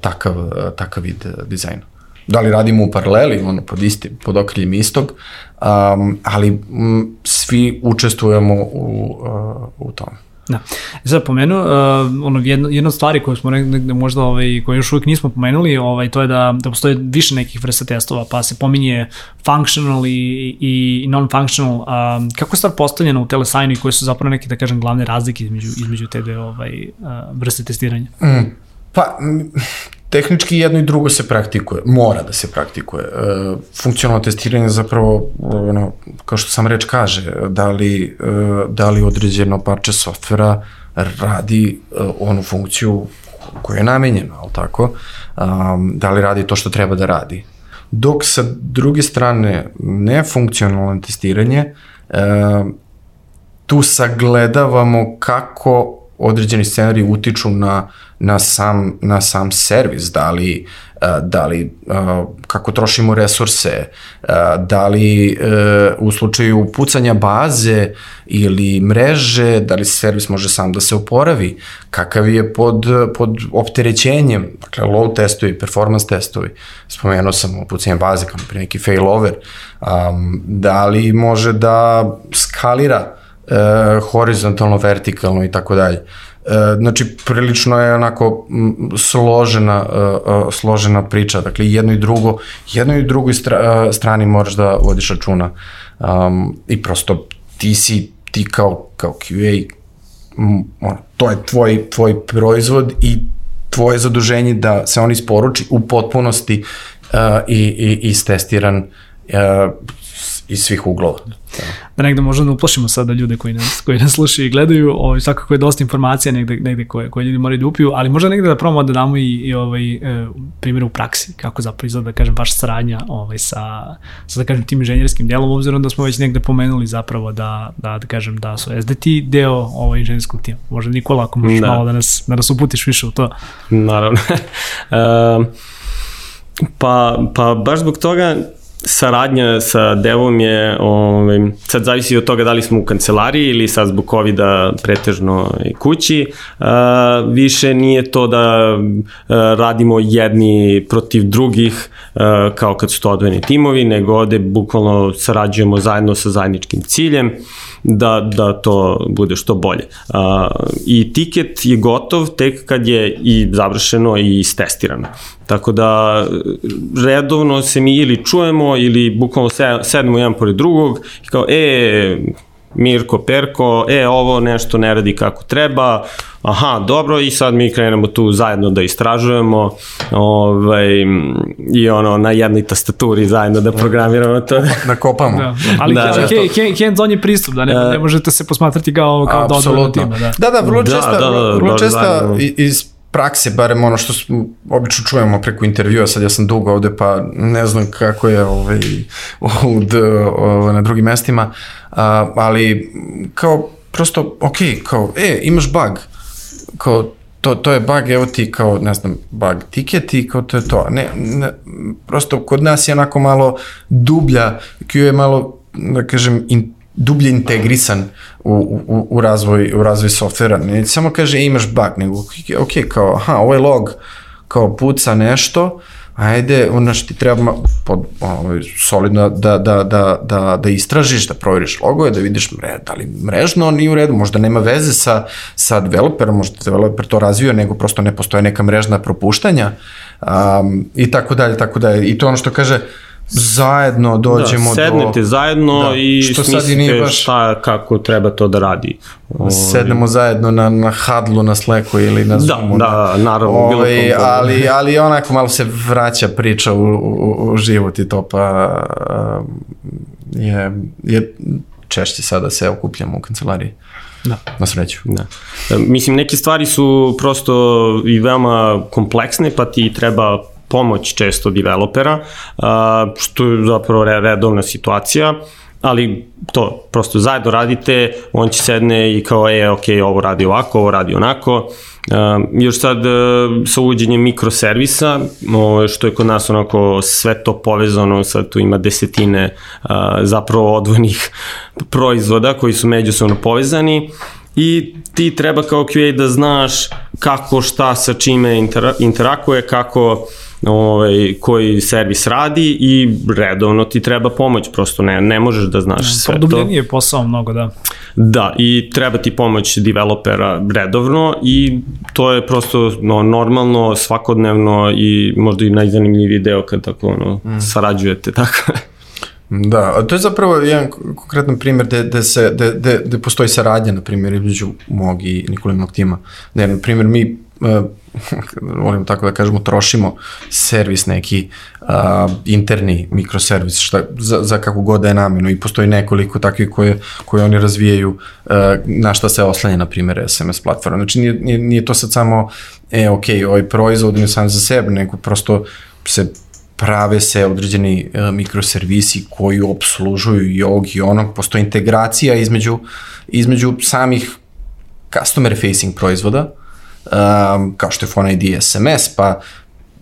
takav, takav vid dizajna. Da li radimo u paraleli, ono, pod, isti, pod okriljem istog, um, ali m, svi učestvujemo u, uh, u tome. Da. E sad pomenuo, uh, ono, jedna, jedna od stvari koju smo negde možda, ovaj, koju još uvijek nismo pomenuli, ovaj, to je da, da postoje više nekih vrsta testova, pa se pominje functional i, i non-functional. Um, kako je stvar postavljena u telesajnu i koje su zapravo neke, da kažem, glavne razlike između, između te dve ovaj, uh, vrste testiranja? Mm. Pa, tehnički jedno i drugo se praktikuje, mora da se praktikuje. E, funkcionalno testiranje zapravo, ono, kao što sam reč kaže, da li, e, da li određeno parče softvera radi e, onu funkciju koja je namenjena, ali tako? Da li radi to što treba da radi. Dok sa druge strane nefunkcionalno testiranje, tu sagledavamo kako određeni scenariji utiču na, na, sam, na sam servis, da li, da li kako trošimo resurse, da li u slučaju pucanja baze ili mreže, da li servis može sam da se oporavi, kakav je pod, pod opterećenjem, dakle low testovi, performance testovi, spomenuo sam pucanje baze kao neki failover, da li može da skalira e, horizontalno, vertikalno i tako dalje. E, znači, prilično je onako složena, uh, složena priča, dakle jedno i drugo, jedno i drugoj stra, strani moraš da vodiš računa um, i prosto ti si, ti kao, kao QA, ono, to je tvoj, tvoj proizvod i tvoje zaduženje da se on isporuči u potpunosti uh, i, i istestiran uh, iz svih uglova. Da. Da negde možemo da uplašimo sada ljude koji nas, koji nas slušaju i gledaju, ovaj, svakako je dosta informacija negde, negde koje, koje ljudi moraju da upiju, ali možda negde da probamo da damo i, i ovaj, e, primjer u praksi, kako zapravo izgleda, da kažem, vaša saradnja ovaj, sa, sa, da kažem, tim inženjerskim delom, obzirom da smo već negde pomenuli zapravo da, da, da kažem, da su SDT deo ovaj, inženjerskog tima. Možda Nikola, ako možeš da. malo da nas, da nas uputiš više u to. Naravno. uh, pa, pa baš zbog toga saradnja sa devom je, ovaj, sad zavisi od toga da li smo u kancelariji ili sad zbog covid pretežno kući, uh, više nije to da uh, radimo jedni protiv drugih uh, kao kad su to odvojeni timovi, nego ovde bukvalno sarađujemo zajedno sa zajedničkim ciljem. Da, da to bude što bolje. Uh, I tiket je gotov tek kad je i završeno i istestirano. Tako da redovno se mi ili čujemo ili bukvalno sedemo jedan pored drugog i kao, e, Mirko Perko, e, ovo nešto ne radi kako treba, aha, dobro, i sad mi krenemo tu zajedno da istražujemo ovaj, i ono, na jednoj tastaturi zajedno da programiramo to. Da kopamo. Da. Ali da, da, hands-on je pristup, da ne, ne možete se posmatrati kao, kao tima. Da, da, da vrlo često, da, da, da, vrlo često iz prakse, barem ono što obično čujemo preko intervjua, sad ja sam dugo ovde pa ne znam kako je ovaj, ovde, ovaj, na drugim mestima, a, ali kao prosto, ok, kao, e, imaš bug, kao, to, to je bug, evo ti kao, ne znam, bug ticket i kao to je to. Ne, ne, prosto kod nas je onako malo dublja, Q je malo, da kažem, in, dublje integrisan u, u, u, razvoj, u razvoj softvera. Ne samo kaže imaš bug, nego ok, kao aha, ovaj log kao puca nešto, ajde, ono što ti treba pod, ovaj, solidno da, da, da, da, da istražiš, da provjeriš logove, da vidiš mre, da li mrežno nije u redu, možda nema veze sa, sa developerom, možda developer to razvio, nego prosto ne postoje neka mrežna propuštanja um, i tako dalje, tako dalje. I to ono što kaže, zajedno dođemo da, sednete do... zajedno Da, i što sad i nije smislite baš- šta, kako treba to da radi. Ovaj, sednemo zajedno na, na hadlu, na Slacku ili na Da, Zoomu. da, naravno, bilo Ovaj, kom- ali, ali onako malo se vraća priča u, u, u život i to, pa um, je, je češće sada se okupljamo u kancelariji. Da. Na sreću. Da. Mislim, neke stvari su prosto i veoma kompleksne, pa ti treba pomoć često developera, što je zapravo re- redovna situacija, ali to, prosto zajedno radite, on će sedne i kao, e, ok, ovo radi ovako, ovo radi onako. Još sad uh, sa uvođenjem mikroservisa, o, što je kod nas onako sve to povezano, sad tu ima desetine zapravo odvojnih proizvoda koji su međusobno povezani i ti treba kao QA da znaš kako šta sa čime intera interakuje, kako ovaj, koji servis radi i redovno ti treba pomoć, prosto ne, ne možeš da znaš sve to. Produbljeniji je posao mnogo, da. Da, i treba ti pomoć developera redovno i to je prosto no, normalno, svakodnevno i možda i najzanimljiviji deo kad tako ono, mm. sarađujete, tako. Da, a to je zapravo jedan konkretan primjer gde, gde, se, gde, gde, gde postoji saradnja, na primjer, između mog i Nikolinog tima. Gde, na primjer, mi, uh, volim tako da kažemo, trošimo servis neki uh, interni mikroservis šta, za, za kako god da je namenu i postoji nekoliko takvih koje, koje oni razvijaju uh, na šta se oslanja, na primjer, SMS platforma. Znači, nije, nije, nije to sad samo, e, ok, ovaj proizvod je sam za sebe, nego prosto se prave se određeni uh, mikroservisi koji obslužuju i ovog i onog, postoji integracija između, između samih customer facing proizvoda, um, kao što je Phone ID SMS, pa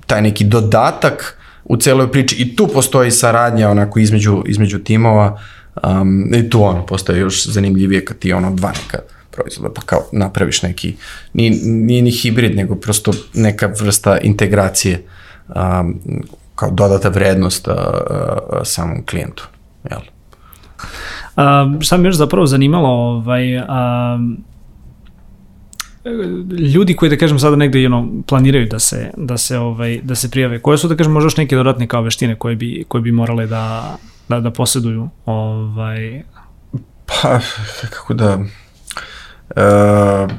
taj neki dodatak u celoj priči i tu postoji saradnja onako između, između timova um, i tu ono postoje još zanimljivije kad ti ono dva neka proizvoda, pa kao napraviš neki, nije, nije ni hibrid, nego prosto neka vrsta integracije um, kao dodata vrednost uh, uh, samom klijentu. Jel? A, šta me još zapravo zanimalo, ovaj, a, ljudi koji da kažem sada negde ono, planiraju da se da se ovaj da se prijave koje su da kažem možda još neke dodatne kao veštine koje bi koje bi morale da da da poseduju ovaj Pa, kako da... Uh,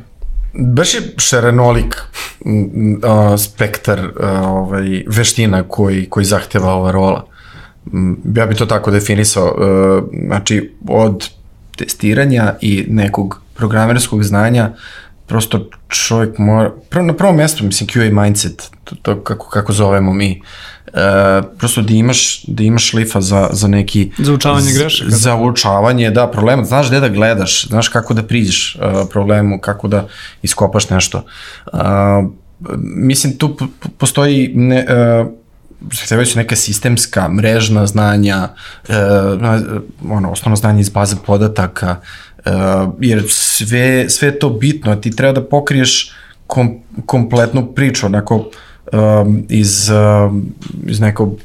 baš je šarenolik uh, spektar uh, ovaj, veština koji, koji zahteva ova rola. Ja bi to tako definisao. Uh, znači, od testiranja i nekog programerskog znanja prosto čovjek mora, prvo, na prvom mjestu, mislim, QA mindset, to, to kako, kako zovemo mi, e, prosto da imaš, da imaš lifa za, za neki... Za učavanje grešaka. Za učavanje, da, problema, znaš gde da gledaš, znaš kako da priđeš uh, problemu, kako da iskopaš nešto. Uh, mislim, tu postoji ne, uh, zahtevaju se neka sistemska, mrežna znanja, uh, ono, osnovno znanje iz baze podataka, jer sve, sve to bitno, ti treba da pokriješ kom, kompletnu priču, onako, um, iz, um, iz nekog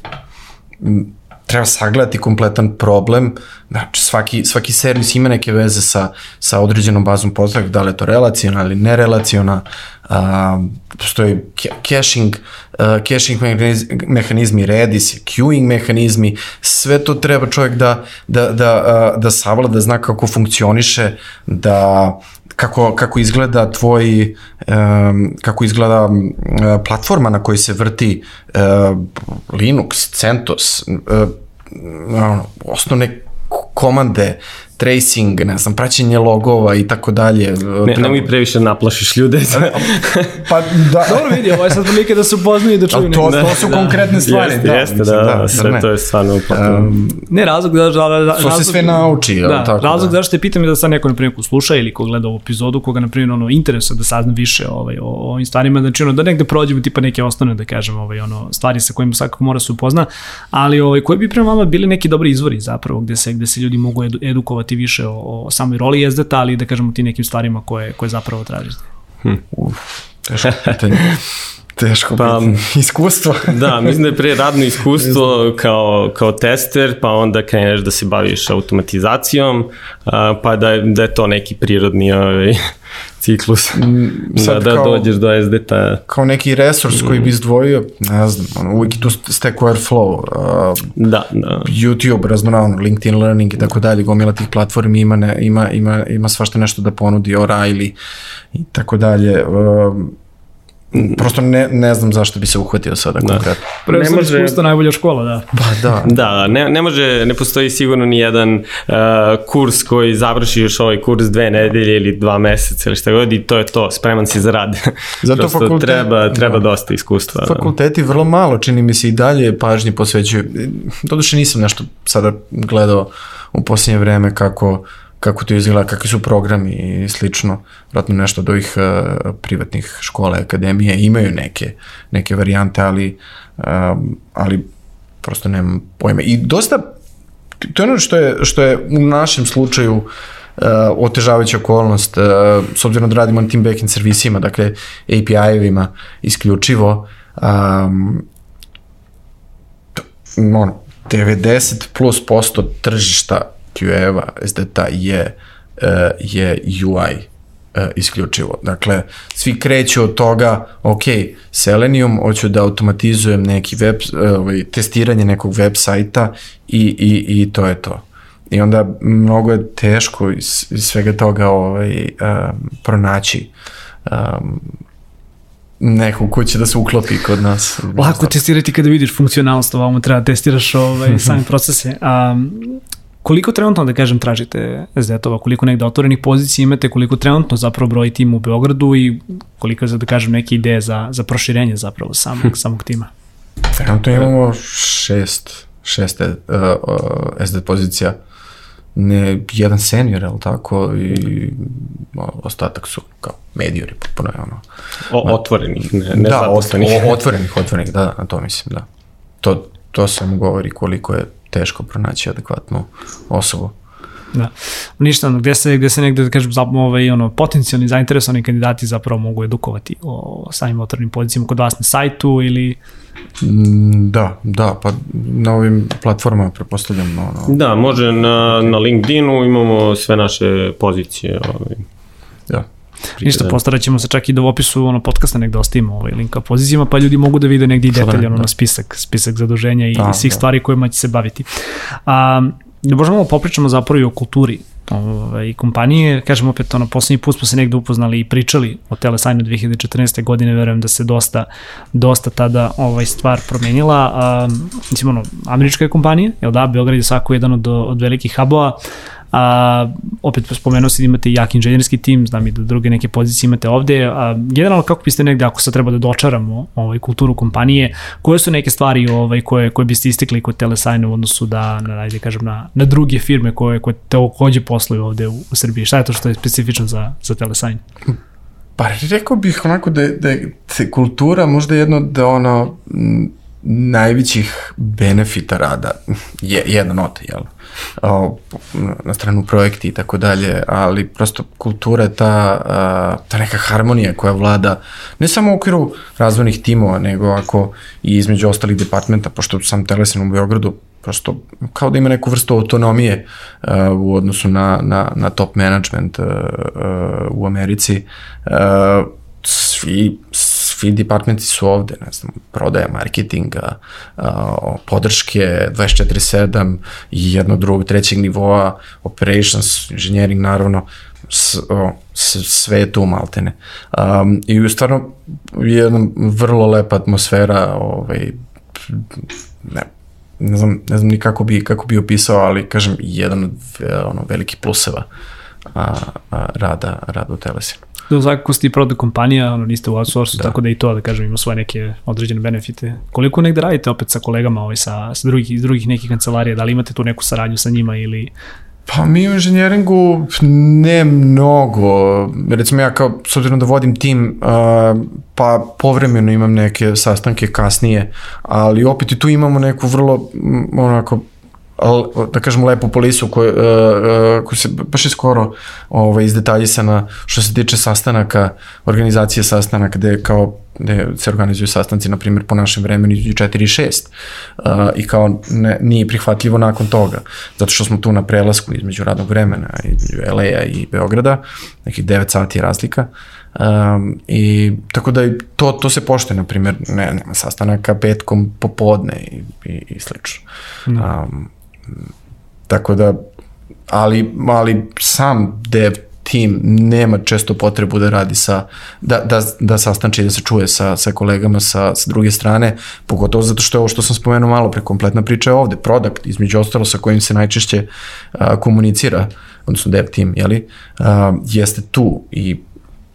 treba sagledati kompletan problem, znači svaki, svaki servis ima neke veze sa, sa određenom bazom podataka, da li je to relacijona ili nerelacijona, a, postoji ca- caching, a, caching mehanizmi, mehanizmi Redis, queuing mehanizmi, sve to treba čovjek da, da, da, a, da savlada, da zna kako funkcioniše, da kako, kako izgleda tvoj, um, kako izgleda um, platforma na kojoj se vrti uh, Linux, CentOS, uh, osnovne komande, tracing, ne znam, praćenje logova i tako dalje. Ne, nemoj previše naplašiš ljude. Pa da, Dobro vidi, ovo je sad prilike da se upoznaju i da čuju to, to su konkretne stvari. jeste, da, jeste, mislim, da, da, zar sve ne? to je stvarno potpuno. Um, Ne, razlog da, da, da To se sve nauči, Da, tako, razlog da. zašto te pitam je da sad neko, na primjer, ko sluša ili ko gleda ovu epizodu, koga, na primjer, ono, interesuje da sazna više ovaj, o, o ovim stvarima, znači, ono, da negde prođemo tipa neke osnovne, da kažem, ovaj, ono, stvari sa kojima svakako mora se upozna, ali ovaj, koji bi prema vama bili neki dobri izvori zapravo, gde se, gde se ljudi mogu edu, edukovati više o, o samoj roli jezdeta, ali da kažemo ti nekim stvarima koje, koje zapravo tražite. Uf, teško pitanje. Teško Pa-. Iskustvo. Da, mislim da je pre radno iskustvo kao, kao tester, pa onda kreneš da se baviš automatizacijom, a, pa da, da je to neki prirodni ovaj, ciklus. da, Mm, sad da kao- dođeš do SDT. Kao neki resurs koji bi izdvojio, ne znam, ono, uvijek je tu Stack Overflow, uh, Da, da. YouTube, raznoravno, LinkedIn Learning i tako dalje, gomila tih platformi ima, ne, ima, ima, ima svašta nešto da ponudi, O'Reilly i tako dalje. Um, prosto ne, ne znam zašto bi se uhvatio sada konkretno. Previše Ne može- iskustvo najbolja škola, da. Pa da, Da, ne, ne može, ne postoji sigurno ni jedan uh, kurs koji završiš ovaj kurs dve nedelje ili dva meseca ili šta god i to je to, spreman si za rad. Zato Prosto fakultet- treba, treba da. dosta iskustva. fakulteti vrlo malo, čini mi se i dalje pažnje posvećuju. Doduše nisam nešto sada gledao u posljednje vreme kako, kako to izgleda, kakvi su programi i slično. Vratno nešto od ovih uh, privatnih škola i akademije imaju neke, neke varijante, ali, um, ali prosto nemam pojma. I dosta, to je ono što je, što je u našem slučaju uh, otežavajuća okolnost, uh, s obzirom da radimo na tim backend servisima, dakle API-evima isključivo, um, ono, 90 plus posto tržišta QA-eva SDT je, uh, je UI uh, isključivo. Dakle, svi kreću od toga, ok, Selenium, hoću da automatizujem neki web, uh, ovaj, testiranje nekog web sajta i, i, i to je to. I onda mnogo je teško iz, iz svega toga ovaj, um, pronaći um, neku ko će da se uklopi kod nas. Lako testirati kada vidiš funkcionalnost, ovamo treba da testiraš ovaj, same procese. A, koliko trenutno, da kažem, tražite SDT-ova, koliko negde otvorenih pozicija imate, koliko trenutno zapravo broji tim u Beogradu i koliko da kažem, neke ideje za, za proširenje zapravo samog, samog tima? Trenutno imamo šest, šest uh, uh, SD pozicija. Ne, jedan senior, ali tako, i ostatak su kao mediori, potpuno je ono. O, otvorenih, ne, ne da, zaposlenih. o- otvorenih, otvorenih, da, na to mislim, da. To, to samo govori koliko je teško pronaći adekvatnu osobu. Da. Ništa, ono, gde se, gde se negde, da kažem, zapravo, ovaj, ono, potencijalni zainteresovani kandidati zapravo mogu edukovati o samim otvorenim pozicijama kod vas na sajtu ili... Mm, Da, da, pa na ovim platformama prepostavljam ono, Da, može na, na LinkedInu imamo sve naše pozicije. Ovaj, da. Ništa, postarat ćemo se čak i da u opisu ono, podcasta negde ostavimo ovaj link ka pozicijama, pa ljudi mogu da vide negde i da ne, detaljno da. na spisak, spisak zaduženja i Da, svih da. stvari kojima će se baviti. A, da možemo malo popričamo zapravo i o kulturi ovaj, kompanije. Kažem opet, ono, poslednji put smo se negde upoznali i pričali o Telesajnu 2014. godine, verujem da se dosta, dosta tada ovaj stvar promenila. A, mislim, ono, američka je kompanija, jel da, Beograd je svako jedan od, od velikih hubova, a, opet spomenuo si da imate jak inženjerski tim, znam i da druge neke pozicije imate ovde, a, generalno kako biste negde, ako sad treba da dočaramo ovaj, kulturu kompanije, koje su neke stvari ovaj, koje, koje biste istikli kod Telesajna u odnosu da, na, ajde kažem, na, na druge firme koje, koje takođe posluju ovde u, u Srbiji? Šta je to što je specifično za, za Telesajn? Pa rekao bih onako da, je- da je kultura možda jedno da ono najvećih benefita rada je jedan od, jel? O, na stranu projekti i tako dalje, ali prosto kultura je ta, a, ta neka harmonija koja vlada ne samo u okviru razvojnih timova, nego ako i između ostalih departmenta, pošto sam Telesen u Beogradu prosto kao da ima neku vrstu autonomije uh, u odnosu na, na, na top management uh, uh, u Americi. Uh, svi, svi departmenti su ovde, ne znam, prodaja marketinga, podrške 24-7 i jedno drugog, trećeg nivoa, operations, engineering naravno, s, o, s, sve je tu maltene. Um, I stvarno jedna vrlo lepa atmosfera, ovaj, ne, ne znam, ne znam ni kako bi, kako bi opisao, ali kažem, jedan od ono, velikih pluseva a, a, rada, rada u Telesinu. Da, svakako ste i kompanija, ono, niste u outsourcu, da. tako da i to, da kažem, ima svoje neke određene benefite. Koliko negde radite opet sa kolegama ovaj, sa, sa drugih, iz drugih nekih kancelarija, da li imate tu neku saradnju sa njima ili... Pa mi u inženjeringu ne mnogo. Recimo ja kao, s obzirom da vodim tim, uh, pa povremeno imam neke sastanke kasnije, ali opet i tu imamo neku vrlo, onako, da kažem lepu polisu koja, uh, uh, koja se baš je skoro ovaj, izdetaljisana što se tiče sastanaka, organizacije sastanaka gde kao gde se organizuju sastanci, na primjer, po našem vremenu između 4 i 6 uh, i kao ne, nije prihvatljivo nakon toga, zato što smo tu na prelasku između radnog vremena, između LA-a i Beograda, nekih 9 sati je razlika, Um, I tako da to, to se poštuje, na primjer, ne, nema sastanaka petkom popodne i, i, i slično. Um, tako da, ali, ali sam dev tim nema često potrebu da radi sa, da, da, da sastanči, da se čuje sa, sa kolegama sa, sa druge strane, pogotovo zato što je ovo što sam spomenuo malo pre, kompletna priča je ovde, product, između ostalo sa kojim se najčešće a, komunicira, odnosno dev tim, jeli, a, jeste tu i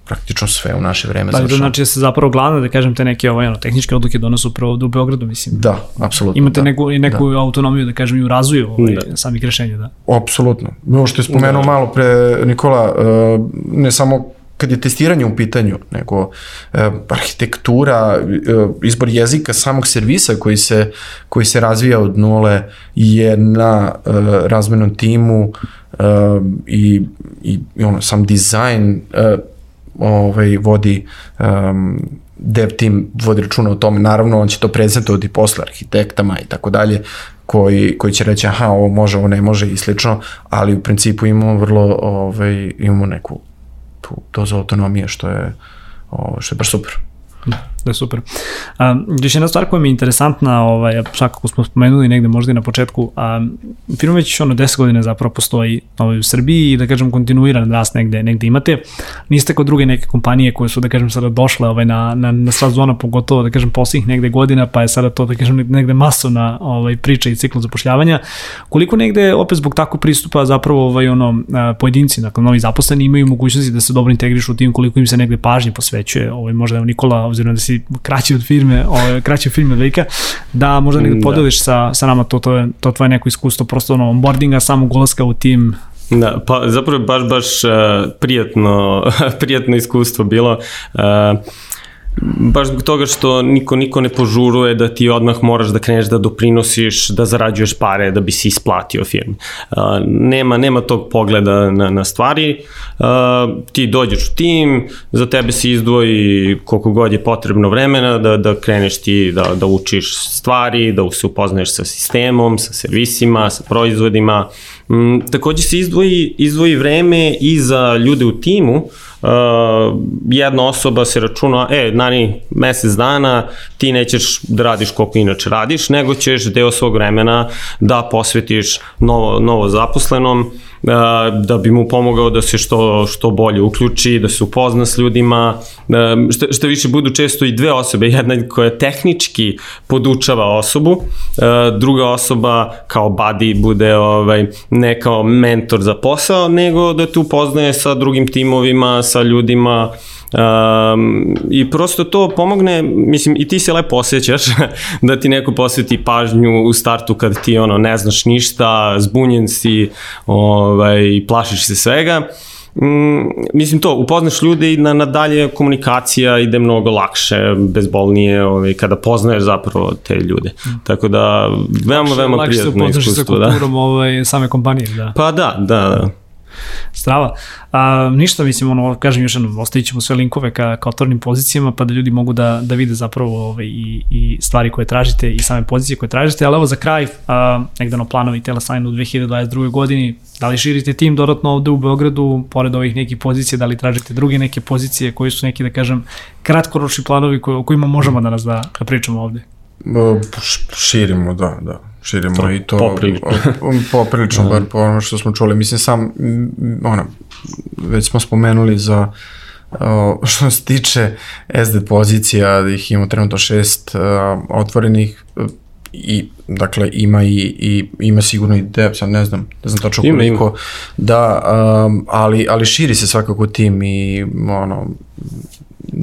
praktično sve u naše vreme da, završava. Da, znači da se zapravo glavno, da kažem, te neke ovaj, ono, tehničke odluke donosu upravo u Beogradu, mislim. Da, apsolutno. Imate da, neku, neku da. autonomiju, da kažem, i u razvoju ovaj, da. samih rešenja, da. Apsolutno. Ovo što je spomenuo da. malo pre Nikola, uh, ne samo kad je testiranje u pitanju, nego uh, arhitektura, uh, izbor jezika samog servisa koji se, koji se razvija od nule je na razmenom timu i, i, i ono, sam dizajn ovaj, vodi um, dev tim vodi računa o tome, naravno on će to prezentovati posle arhitektama i tako dalje, koji, koji će reći aha, ovo može, ovo ne može i slično, ali u principu imamo vrlo, ovaj, imamo neku tu dozu autonomije što je, ovaj, što je baš super. Da je super. A, još jedna stvar koja mi je interesantna, ovaj, svakako smo spomenuli negde možda i na početku, a, firma već ono 10 godina zapravo postoji ovaj, u Srbiji i da kažem kontinuiran rast negde, negde imate. Niste kod druge neke kompanije koje su da kažem sada došle ovaj, na, na, na sva zona, pogotovo da kažem posljednjih negde godina, pa je sada to da kažem negde masovna ovaj, priča i cikl zapošljavanja. Koliko negde opet zbog takvog pristupa zapravo ovaj, ono, pojedinci, dakle novi zaposleni imaju mogućnosti da se dobro integrišu u tim, koliko im se negde pažnje posvećuje, ovaj, možda Nikola, obzirom da si si kraći od firme, ovaj, kraći od firme Vejka, da možda nekada da. podeliš sa, sa nama to, to, je, to tvoje neko iskustvo, prosto ono, onboardinga, samog ulaska u tim, Da, pa zapravo baš, baš uh, prijatno, prijatno iskustvo bilo. Uh, baš zbog toga što niko niko ne požuruje da ti odmah moraš da kreneš da doprinosiš, da zarađuješ pare da bi se isplatio firmi. Uh, nema, nema tog pogleda na, na stvari. Uh, ti dođeš u tim, za tebe se izdvoji koliko god je potrebno vremena da, da kreneš ti da, da učiš stvari, da se upoznaješ sa sistemom, sa servisima, sa proizvodima. Um, takođe se izdvoji, izdvoji vreme i za ljude u timu, uh, uh, jedna osoba se računa, e, nani mesec dana ti nećeš da radiš koliko inače radiš, nego ćeš deo svog vremena da posvetiš novo, novo zaposlenom, da bi mu pomogao da se što, što bolje uključi, da se upozna s ljudima, što, što više budu često i dve osobe, jedna koja tehnički podučava osobu, druga osoba kao buddy bude ovaj, ne kao mentor za posao, nego da te upoznaje sa drugim timovima, sa ljudima, Um, I prosto to pomogne, mislim, i ti se lepo osjećaš da ti neko posveti pažnju u startu kad ti ono ne znaš ništa, zbunjen si, ovaj, plašiš se svega. Mm, mislim to, upoznaš ljude i na, na dalje komunikacija ide mnogo lakše, bezbolnije ovaj, kada poznaješ zapravo te ljude. Mm. Tako da, veoma, veoma prijatno iskustvo. Lakše se upoznaš sa kulturom da. ovaj, same kompanije, da. Pa da, da, da. Strava. A, ništa, mislim, ono, kažem još jednom, ostavit ćemo sve linkove ka, ka otvornim pozicijama, pa da ljudi mogu da, da vide zapravo ove, i, i stvari koje tražite i same pozicije koje tražite, ali evo za kraj, a, negde ono planovi Telesajna u 2022. godini, da li širite tim dodatno ovde u Beogradu, pored ovih nekih pozicija, da li tražite druge neke pozicije koji su neki, da kažem, kratkoročni planovi koji, o kojima možemo danas da, da pričamo ovde? Širimo, da, da širimo to, i to poprilično, poprilično da. bar po ono što smo čuli. Mislim sam, ono, već smo spomenuli za što se tiče SD pozicija, da ih imamo trenutno šest a, otvorenih i dakle ima i, i ima sigurno i dev, sad ne znam, ne znam tačno koliko, da, um, ali, ali širi se svakako tim i ono,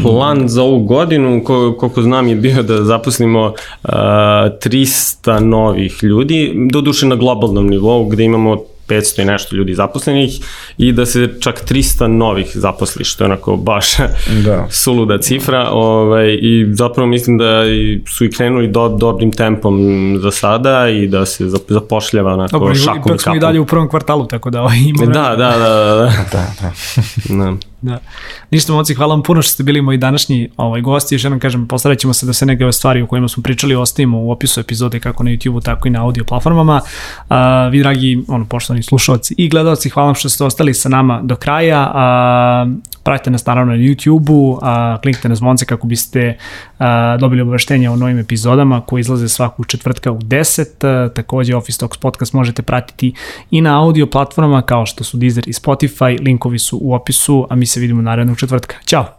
plan za ovu godinu, koliko znam je bio da zaposlimo uh, 300 novih ljudi, doduše na globalnom nivou gde imamo 500 i nešto ljudi zaposlenih i da se čak 300 novih zaposli, što je onako baš da. suluda cifra ovaj, i zapravo mislim da su i krenuli do, dobrim tempom za sada i da se zapošljava onako Dobro, šakom i kapom. Dobro, i dalje u prvom kvartalu, tako da ovaj, ima... Da, da, da, da. da. da, da. Da. Ništa, moci, hvala vam puno što ste bili moji današnji ovaj, gosti. Još jednom kažem, postarat ćemo se da se neke ove stvari o kojima smo pričali ostavimo u opisu epizode kako na YouTube-u, tako i na audio platformama. A, vi, dragi ono, poštovani slušalci i gledalci, hvala vam što ste ostali sa nama do kraja. A, pratite nas naravno na YouTube-u, a, na zvonce kako biste a, dobili obaveštenja o novim epizodama koji izlaze svaku četvrtka u 10. A, takođe Office Talks podcast možete pratiti i na audio platformama kao što su Deezer i Spotify, linkovi su u opisu, a mi se vidimo narednog četvrtka. Ćao!